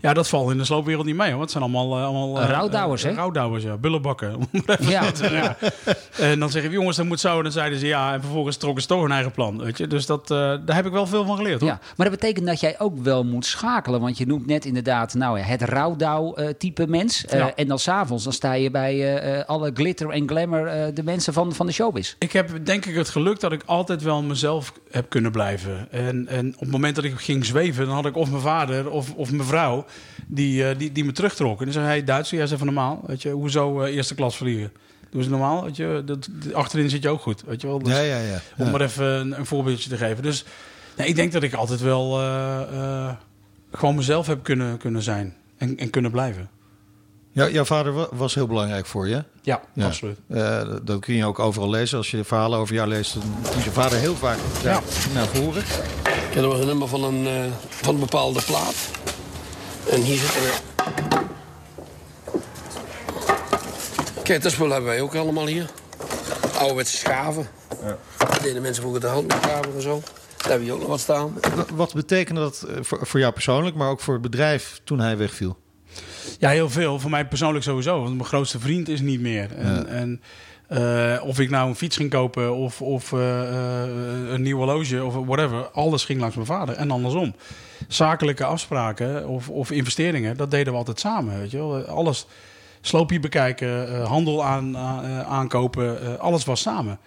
Ja, dat valt in de sloopwereld niet mee, hoor. Het zijn allemaal... eh, allemaal eh, Rouwdouwers, hè? Rouwdouwers, ja. Bullenbakken. Ja. ja. En dan zeggen we, jongens, dat moet zo. En dan zeiden ze ja. En vervolgens trokken ze toch hun eigen plan, weet je. Dus dat, eh, daar heb ik wel veel van geleerd, hoor. Ja, maar dat betekent dat jij ook wel moet schakelen. Want je noemt net inderdaad nou, ja, het rouwdouw-type mens. Ja. En dan s'avonds dan sta je bij alle glitter en glamour de mensen van, van de showbiz. Ik heb denk ik het geluk dat ik altijd wel mezelf heb kunnen blijven. En, en op het moment dat ik ging zweven, dan had ik of mijn vader of, of mijn vrouw die, eh, die, die me terugtrokken. En die zei, hey Duitser, jij is even normaal. Weet je, hoezo eh, eerste klas vliegen? Doe eens normaal, weet je. Dat, achterin zit je ook goed, weet je wel. Dus, Ja, ja, ja. Om Ja. maar even een, een voorbeeldje te geven. Dus nee, ik denk dat ik altijd wel eh, eh, gewoon mezelf heb kunnen, kunnen zijn en, en kunnen blijven. Ja, jouw vader wa- was heel belangrijk voor je. Ja, absoluut. Eh, dat- kun je ook overal lezen. Als je de verhalen over jou leest, dan komt je vader heel vaak daar naar voren. Ja, dat was een nummer van een, eh, van een bepaalde plaat. En hier zitten we. Kijk, dat spul hebben wij ook allemaal hier. Ouderwetse schaven. Dat deden mensen vroeger de hand met schaven en zo. Daar hebben we ook nog wat staan. Wa- Wat betekende dat eh, voor, voor jou persoonlijk, maar ook voor het bedrijf toen hij wegviel? Ja, heel veel. Voor mij persoonlijk sowieso. Want mijn grootste vriend is niet meer. En, Ja. en eh, of ik nou een fiets ging kopen of, of eh, eh, een nieuw horloge of whatever. Alles ging langs mijn vader. En andersom. Zakelijke afspraken of, of investeringen, dat deden we altijd samen. Weet je wel. Alles, sloopje bekijken, handel aan, aan- aankopen. alles was samen.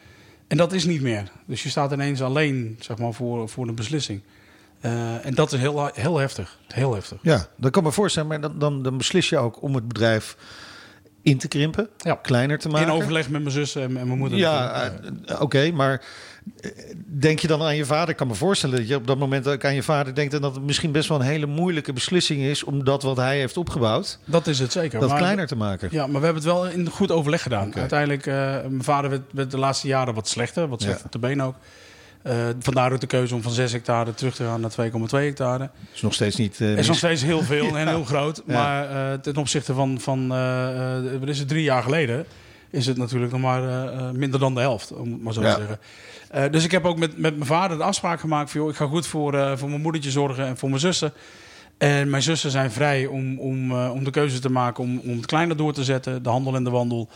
En dat is niet meer. Dus je staat ineens alleen zeg maar, voor, voor een beslissing. En dat is heel, heel heftig. Heel heftig. Ja, dat kan me voorstellen. Maar dan, dan, dan beslis je ook om het bedrijf in te krimpen, kleiner te maken. In overleg met mijn zus en, en mijn moeder. Ja, eh, oké, maar eh, denk je dan aan je vader? Ik kan me voorstellen dat je op dat moment ook aan je vader denkt... en dat het misschien best wel een hele moeilijke beslissing is... om dat wat hij heeft opgebouwd, Dat is het zeker. dat Maar- kleiner te maken. Ja, maar we hebben het wel in goed overleg gedaan. Uiteindelijk, eh, mijn vader werd, werd de laatste jaren wat slechter. Wat slechter Ja. te been ook. Eh, vandaar ook de keuze om van 6 hectare terug te gaan naar 2,2 hectare. is nog steeds niet... eh, is nog steeds heel veel en heel groot. Ja. Maar eh, ten opzichte van, van wat is het, drie jaar geleden... is het natuurlijk nog maar minder dan de helft, om het maar zo Ja. te zeggen. Dus ik heb ook met, met mijn vader de afspraak gemaakt... van joh, ik ga goed voor, voor mijn moedertje zorgen en voor mijn zussen. En mijn zussen zijn vrij om, om, om de keuze te maken om, om het kleiner door te zetten. De handel en de wandel.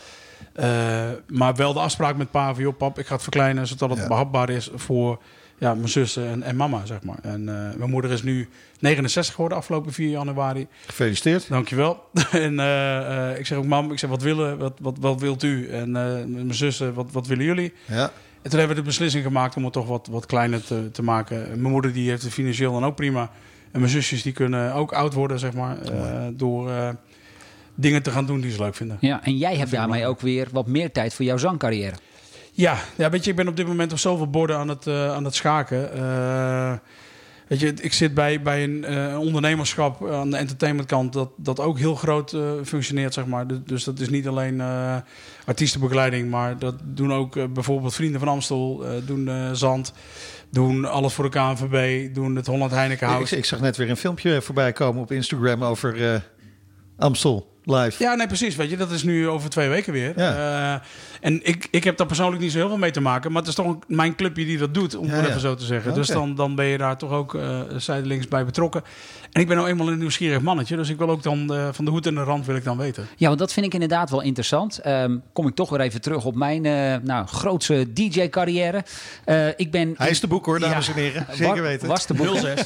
Eh, maar wel de afspraak met pa van... joh pap, ik ga het verkleinen zodat het Ja. behapbaar is voor ja, mijn zussen en, en mama, zeg maar. En eh, mijn moeder is nu 69 geworden afgelopen 4 januari. Gefeliciteerd. Dankjewel. en eh, eh, ik zeg ook, mam, ik zeg, wat, willen, wat, wat, wat wilt u? En mijn zussen, wat, wat willen jullie? Ja. En toen hebben we de beslissing gemaakt om het toch wat, wat kleiner te, te maken. En mijn moeder die heeft het financieel dan ook prima. En mijn zusjes die kunnen ook oud worden, zeg maar. door dingen te gaan doen die ze leuk vinden. Ja, en jij hebt daarmee ook weer wat meer tijd voor jouw zangcarrière. Ja, ja, weet je, ik ben op dit moment op zoveel borden aan het, eh, aan het schaken. Eh, weet je, ik zit bij, bij een eh, ondernemerschap aan de entertainmentkant dat, dat ook heel groot eh, functioneert, zeg maar. Dus, dus dat is niet alleen eh, artiestenbegeleiding, maar dat doen ook bijvoorbeeld Vrienden van Amstel, eh, doen eh, Zand, doen Alles voor de KNVB, doen het Holland Heineken Ik, House. ik zag net weer een filmpje voorbij komen op Instagram over eh, Amstel live. Ja, nee, precies. Weet je, dat is nu over twee weken weer. Eh, en ik, ik heb daar persoonlijk niet zo heel veel mee te maken. Maar het is toch een- mijn clubje die dat doet, om Ja, het ja. even zo te zeggen. Dus dan, dan ben je daar toch ook eh zijdelings bij betrokken. En ik ben nou eenmaal een nieuwsgierig mannetje. Dus ik wil ook dan eh, van de hoed en de rand wil ik dan weten. Ja, want dat vind ik inderdaad wel interessant. Ehm, kom ik toch weer even terug op mijn eh, nou, grootste DJ-carrière. Eh, ik ben Hij is de boek hoor, dames en heren. Zeker weten. Was de boek. hè? 06.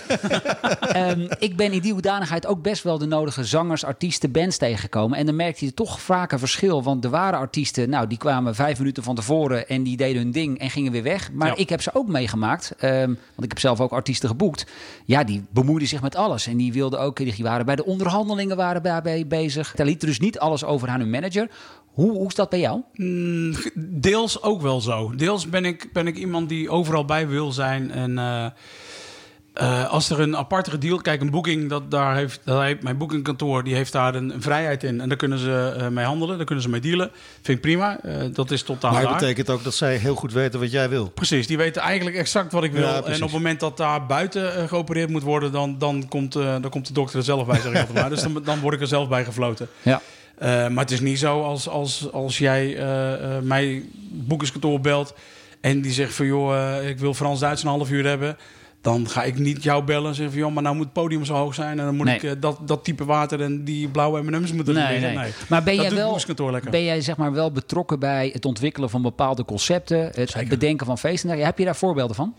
Ehm, ik ben in die hoedanigheid ook best wel de nodige zangers, artiesten, bands En dan merkte je toch vaak een verschil. Want er waren artiesten, nou, die kwamen vijf minuten van tevoren en die deden hun ding en gingen weer weg. Maar Ja. ik heb ze ook meegemaakt. ehm, want ik heb zelf ook artiesten geboekt. Ja, die bemoeiden zich met alles. En die wilden ook, die waren bij de onderhandelingen waren daarbij bezig. Daar lieten dus niet alles over aan hun manager. Hoe, hoe is dat bij jou? Mm, deels ook wel zo. Deels ben ik, ben ik iemand die overal bij wil zijn. En eh, eh, als er een apartere deal... Kijk, een boeking, dat, daar heeft, daar heeft, mijn boekingkantoor die heeft daar een, een vrijheid in. En daar kunnen ze eh, mee handelen, daar kunnen ze mee dealen. Vind ik prima. Eh, dat is tot daar. Maar dat betekent ook dat zij heel goed weten wat jij wil. Precies, die weten eigenlijk exact wat ik wil. Ja, en op het moment dat daar buiten geopereerd moet worden, dan, dan, komt, eh, dan komt de dokter er zelf bij, zeg ik altijd maar. Dus dan, dan word ik er zelf bij gefloten. Ja. Eh, maar het is niet zo als, als, als jij eh, eh, mij boekingskantoor belt en die zegt van joh, ik wil Frans-Duits een half uur hebben. Dan ga ik niet jou bellen en zeggen van joh, maar nou moet het podium zo hoog zijn en dan moet Nee. ik eh, dat, dat type water en die blauwe M&M's moeten Nee, erin. nee. Maar ben dat jij, wel, ben jij zeg maar wel betrokken bij het ontwikkelen van bepaalde concepten, het, bedenken van feesten? Heb je daar voorbeelden van?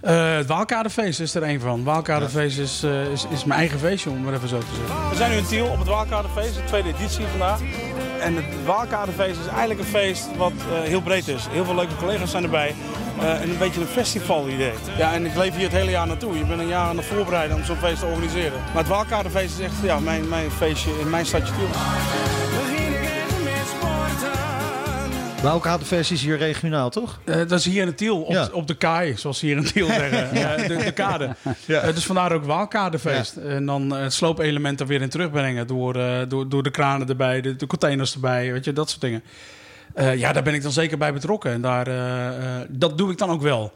Eh, het Waalkadefeest is er een van. Waalkadefeest is, eh, is, is mijn eigen feestje, om het maar even zo te zeggen. We zijn nu in Tiel op het Waalkadefeest, de tweede editie vandaag. En het Waalkadefeest is eigenlijk een feest wat eh, heel breed is. Heel veel leuke collega's zijn erbij. Eh, en een beetje een festival-idee. Ja, en ik leef hier het hele jaar naartoe. Je bent een jaar aan het voorbereiden om zo'n feest te organiseren. Maar het Waalkadefeest is echt ja, mijn, mijn feestje in mijn stadje Tiel. We beginnen met sporten. Bouwkaderfest is hier regionaal, toch? Eh, dat is hier in Tiel, op, Ja. op de kaai, zoals ze hier in Tiel zeggen. Eh, de, de kade. Ja. Dus vandaar ook Waalkadefeest. En dan eh, het sloopelement er weer in terugbrengen door, eh, door, door de kranen erbij, de, de containers erbij, weet je, dat soort dingen. Eh, ja, daar ben ik dan zeker bij betrokken. En daar, eh, eh, dat doe ik dan ook wel.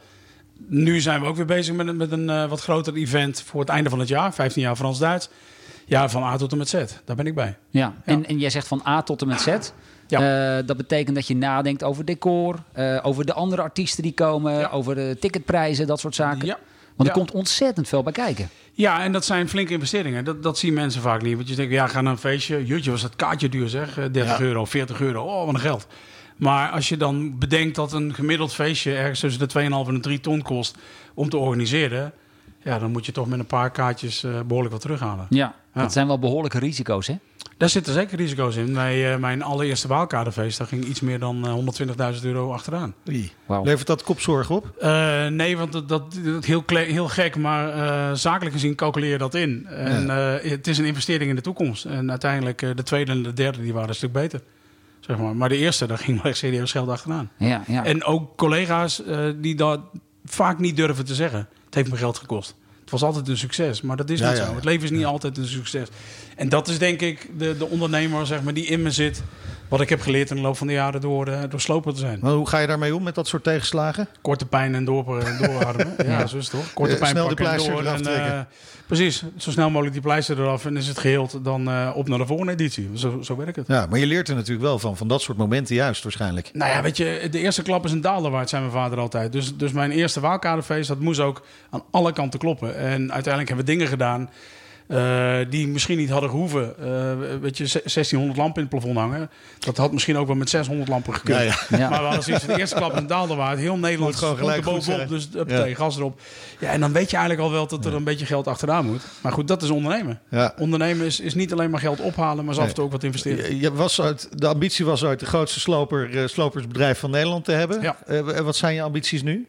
Nu zijn we ook weer bezig met, een- met een wat groter event voor het einde van het jaar. 15 jaar Frans-Duits. Ja, van A tot en met Z. Daar ben ik bij. Ja, en, en jij zegt van A tot en met Z. Ja. Dat betekent dat je nadenkt over decor, over de andere artiesten die komen, over de ticketprijzen, dat soort zaken. Ja. Want er komt ontzettend veel bij kijken. Ja, en dat zijn flinke investeringen. Dat, dat zien mensen vaak niet. Want je denkt, ja, ga naar een feestje. Jutje, was dat kaartje duur zeg. Eh, 30 Ja. euro, 40 euro. Oh, wat een geld. Maar als je dan bedenkt dat een gemiddeld feestje ergens tussen de 2,5 en de 3 ton kost om te organiseren. Ja, dan moet je toch met een paar kaartjes eh, behoorlijk wat terughalen. Ja, Ja. dat zijn wel behoorlijke risico's, hè? Daar zitten zeker risico's in. Bij eh, mijn allereerste Waalkaderfeest, daar ging iets meer dan eh, 120.000 euro achteraan. Levert dat kopzorg op? Eh, nee, want dat, dat, dat heel, heel gek, maar eh, zakelijk gezien calculeer je dat in. En eh, het is een investering in de toekomst. En uiteindelijk eh, de tweede en de derde die waren een stuk beter. Zeg maar. maar de eerste, daar ging wel echt serieus geld achteraan. Ja, ja. En ook collega's eh, die dat vaak niet durven te zeggen. Het heeft me geld gekost. Het was altijd een succes, maar dat is Ja, niet ja, zo. Het leven is niet altijd een succes. En dat is denk ik de, de ondernemer zeg maar, die in me zit. Wat ik heb geleerd in de loop van de jaren door, eh, door sloper te zijn. Maar hoe ga je daarmee om met dat soort tegenslagen? Korte pijn en door, doorharden. ja, zo is het toch? Korte Eh, pijn snel de pakken en pleister door. En, eh, precies, zo snel mogelijk die pleister eraf en is het geheeld. Dan eh, op naar de volgende editie. Zo, zo werkt het. Ja, maar je leert er natuurlijk wel van, van dat soort momenten juist waarschijnlijk. Nou ja, weet je, de eerste klap is een daalder waard, zei mijn vader altijd. Dus, dus mijn eerste waalkaderfeest, dat moest ook aan alle kanten kloppen. En uiteindelijk hebben we dingen gedaan eh, die misschien niet hadden gehoeven. Eh, weet je, 1600 lampen in het plafond hangen. Dat had misschien ook wel met 600 lampen gekund. Ja, ja. Ja. Maar we hadden van de eerste klap een daalder waard. Heel Nederland Moet gewoon er gelijk goed bovenop. Dus uppatee, Ja. gas erop. Ja, en dan weet je eigenlijk al wel dat er een beetje geld achteraan moet. Maar goed, dat is ondernemen. Ja. Ondernemen is, is niet alleen maar geld ophalen, maar is af en toe ook wat investeren. Je, je was uit, de ambitie was uit de grootste sloper, eh, slopersbedrijf van Nederland te hebben. Ja. Eh, wat zijn je ambities nu?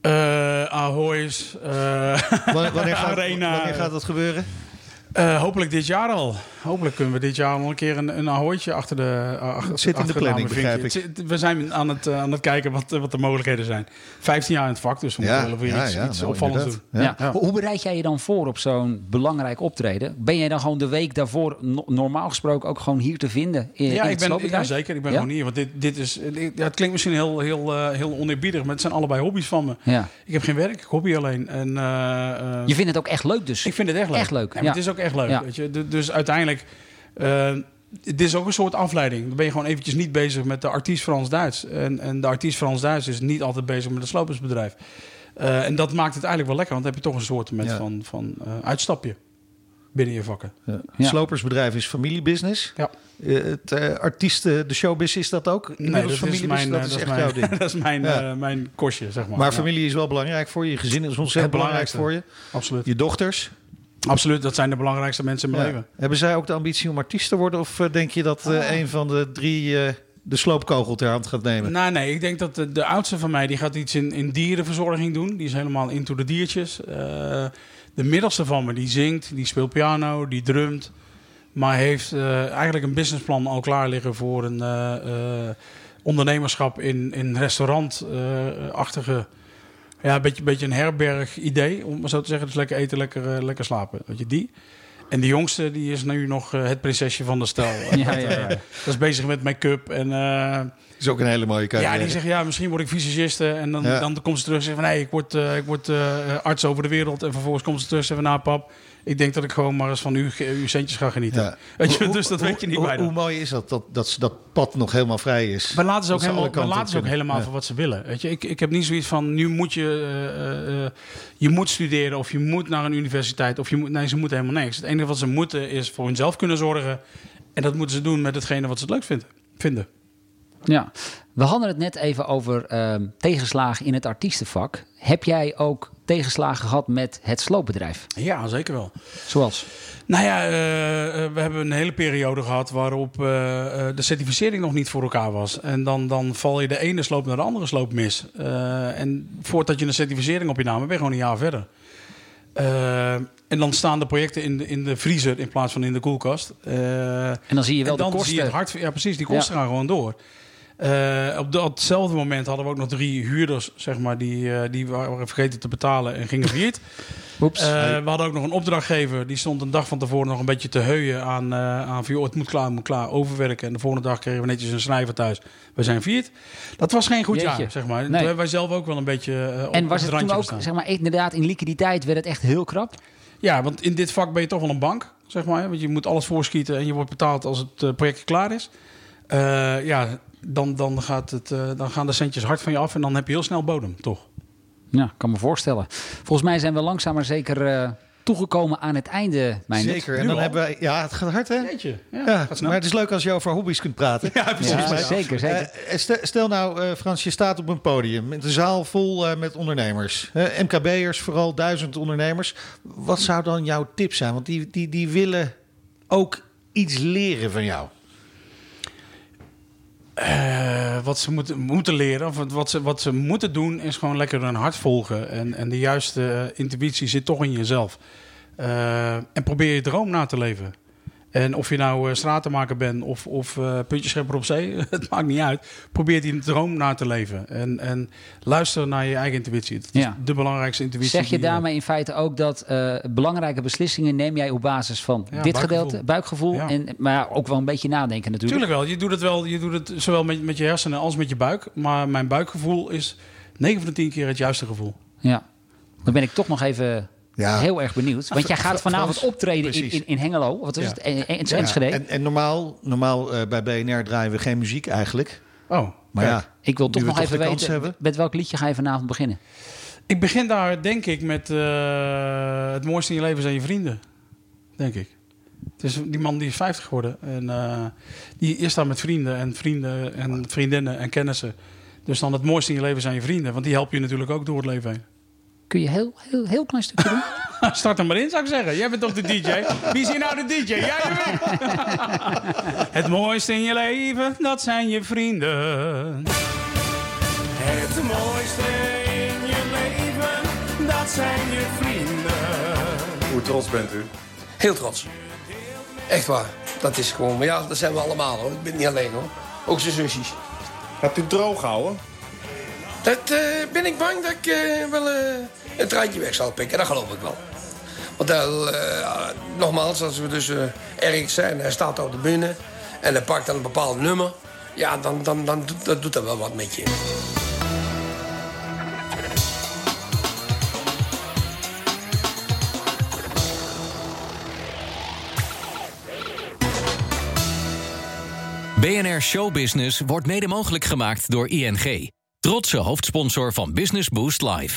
Eh Ahoy's, eh, Wanneer, wanneer, gaat, Arena. wanneer gaat dat gebeuren? Eh, hopelijk dit jaar al. Hopelijk kunnen we dit jaar nog een keer een, een ahoytje achter de achter, Het zit in de achter planning, begrijp zit- We zijn aan het, eh, aan het kijken wat, wat de mogelijkheden zijn. 15 jaar in het vak, dus we moeten wel weer iets, iets nou, opvallends doen. Ja. Ja. Hoe- Hoe bereid jij je dan voor op zo'n belangrijk optreden? Ben jij dan gewoon de week daarvoor no- normaal gesproken ook gewoon hier te vinden? In, Ja, in ik ben, ik, ja, zeker. Ik ben Ja? gewoon hier. Want dit, dit is, ja, het klinkt misschien heel, heel, eh, heel oneerbiedig, maar het zijn allebei hobby's van me. Ja. Ik heb geen werk, ik hobby alleen. En, eh, eh, Je vindt het ook echt leuk dus? Ik vind het echt leuk. Echt leuk, Ja, maar ja. Het is ook echt leuk. Ja. Weet je? Du- Dus uiteindelijk, eh, dit is ook een soort afleiding. Dan ben je gewoon eventjes niet bezig met de artiest Frans-Duits. En, en de artiest Frans-Duits is niet altijd bezig met het slopersbedrijf. Eh, en dat maakt het eigenlijk wel lekker, want dan heb je toch een soort met Ja. van, van eh, uitstapje binnen je vakken. Ja. Ja. Slopersbedrijf is familiebusiness. Ja. Eh, het eh, artiesten, de showbiz is dat ook? Nee, dat is mijn, dat is echt mijn, jouw ding. dat is mijn, Ja. mijn kostje, zeg maar. Maar Ja, familie is wel belangrijk voor je. Je gezin is ontzettend belangrijk voor je. absoluut. Je dochters. Absoluut, dat zijn de belangrijkste mensen in mijn Ja. leven. Hebben zij ook de ambitie om artiest te worden? Of eh, denk je dat eh, een van de drie eh, de sloopkogel ter hand gaat nemen? Nou, nee, ik denk dat de, de oudste van mij die gaat iets in, in dierenverzorging doen. Die is helemaal into de diertjes. De middelste van me die zingt, die speelt piano, die drumt. Maar heeft eigenlijk een businessplan al klaar liggen voor een ondernemerschap in, in restaurantachtige. Ja, een beetje, beetje een herberg idee, om maar zo te zeggen. Dus lekker eten, lekker, eh, lekker slapen. Weet je, die. En de jongste die is nu nog eh, het prinsesje van de stel. Ja, ja, ja. Dat is bezig met make-up en... eh, is ook een hele mooie carrière. ja, die zegt ja, misschien word ik visagiste. En dan, Ja. dan komt ze terug en zegt van nee, ik word, eh, ik word eh, arts over de wereld. En vervolgens komt ze terug en zegt van nou pap, ik denk dat ik gewoon maar eens van uw, uw centjes ga genieten. Ja. Weet je, Hoe- dus dat hoe- weet je niet hoe, bij Hoe mooi is dat, dat, dat dat pad nog helemaal vrij is? Maar laten ze ook helemaal, kanten laten ze ook helemaal Ja. voor wat ze willen. Weet je, ik, ik heb niet zoiets van nu moet je, eh, eh, eh, je moet studeren of je moet naar een universiteit of je moet, nee, ze moeten helemaal niks. Het enige wat ze moeten is voor hunzelf kunnen zorgen. En dat moeten ze doen met hetgene wat ze het leuk vinden. vinden. Ja, we hadden het net even over ehm, tegenslagen in het artiestenvak. Heb jij ook tegenslagen gehad met het sloopbedrijf? Ja, zeker wel. Zoals? Nou ja, eh, eh, we hebben een hele periode gehad waarop eh, de certificering nog niet voor elkaar was. En dan, dan val je de ene sloop naar de andere sloop mis. En voordat je een certificering op je naam hebt, ben je gewoon een jaar verder. En dan staan de projecten in de, in de vriezer in plaats van in de koelkast. En dan zie je wel en dan de kosten. Zie je het hard, ja, precies. Die kosten gaan gewoon door. Eh, op datzelfde moment hadden we ook nog drie huurders, zeg maar, die, eh, die waren vergeten te betalen en gingen failliet. Oeps. Eh, we hadden ook nog een opdrachtgever, die stond een dag van tevoren nog een beetje te heuien aan, aan van, joh, het moet klaar, het moet klaar, overwerken. En de volgende dag kregen we netjes een schrijver thuis. We zijn viert. Dat was geen goed Jeetje. jaar, zeg maar. Toen hebben wij zelf ook wel een beetje op En was het het toen ook, zeg maar, inderdaad, in liquiditeit werd het echt heel krap? Ja, want in dit vak ben je toch wel een bank, zeg maar. Want je moet alles voorschieten en je wordt betaald als het project klaar is. Ja, dan, dan, gaat het, eh, dan gaan de centjes hard van je af en dan heb je heel snel bodem, toch? Ja, kan me voorstellen. Volgens mij zijn we langzaam maar zeker eh, toegekomen aan het einde, mijn Zeker. En dan hebben wij... Ja, het gaat hard, hè? Jeetje, ja, Ja, gaat snel. maar het is leuk als je over hobby's kunt praten. Ja, precies. Ja, zeker, zeker. Eh, stel, nou, eh, Frans, je staat op een podium met een zaal vol eh, met ondernemers. MKB'ers, vooral duizend ondernemers. Wat zou dan jouw tip zijn? Want die, die, die willen ook iets leren van jou. Eh, wat ze moeten, moeten leren, of wat- ze, wat ze moeten doen, is gewoon lekker hun hart volgen. En, en de juiste eh, intuïtie zit toch in jezelf. Eh, en probeer je droom na te leven. En of je nou eh, stratenmaker bent of, of eh puntjeschepper op zee, het maakt niet uit. Probeer die droom na te leven. En, en luister naar je eigen intuïtie. Dat is Ja. de belangrijkste intuïtie. Zeg je daarmee in feite ook dat eh, belangrijke beslissingen neem jij op basis van Ja, dit buikgevoel. gedeelte, buikgevoel, Ja. en, maar ook wel een beetje nadenken natuurlijk. Tuurlijk wel. Je doet het wel. Je doet het zowel met, met je hersenen als met je buik. Maar mijn buikgevoel is 9 van de 10 keer het juiste gevoel. Ja. Dan ben ik toch nog even Ja. heel erg benieuwd. Want jij gaat vanavond optreden in, in, in Hengelo. Wat is Ja. het? En, en, Ja, Enschede. En, en normaal, normaal eh, bij BNR draaien we geen muziek eigenlijk. Oh, Maar kijk. ja, ik wil toch nog toch even weten, hebben. met welk liedje ga je vanavond beginnen? Ik begin daar, denk ik, met eh, het mooiste in je leven zijn je vrienden. Denk ik. Het is die man die is 50 geworden. En eh, die is daar met vrienden en vrienden en vriendinnen en kennissen. Dus dan het mooiste in je leven zijn je vrienden. Want die helpen je natuurlijk ook door het leven heen. Kun je heel, heel, heel klein stukje doen? Start er maar in, zou ik zeggen. Jij bent toch de DJ? Wie is hier nou de DJ? Jij ik? Het mooiste in je leven, dat zijn je vrienden. Het mooiste in je leven, dat zijn je vrienden. Hoe trots bent u? Heel trots. Echt waar. Dat is gewoon, maar ja, dat zijn we allemaal hoor. Ik ben niet alleen hoor. Ook zijn zusjes. Hebt u droog houden? Dat eh, ben ik bang dat ik eh, wel eh, een treintje weg zal pikken. Dat geloof ik wel. Want nogmaals, als we dus ergens zijn, hij staat op de bühne en hij pakt dan een bepaald nummer. Ja, dan, dan, dan dat doet dat wel wat met je. BNR Showbusiness wordt mede mogelijk gemaakt door ING. Trotse hoofdsponsor van Business Boost Live.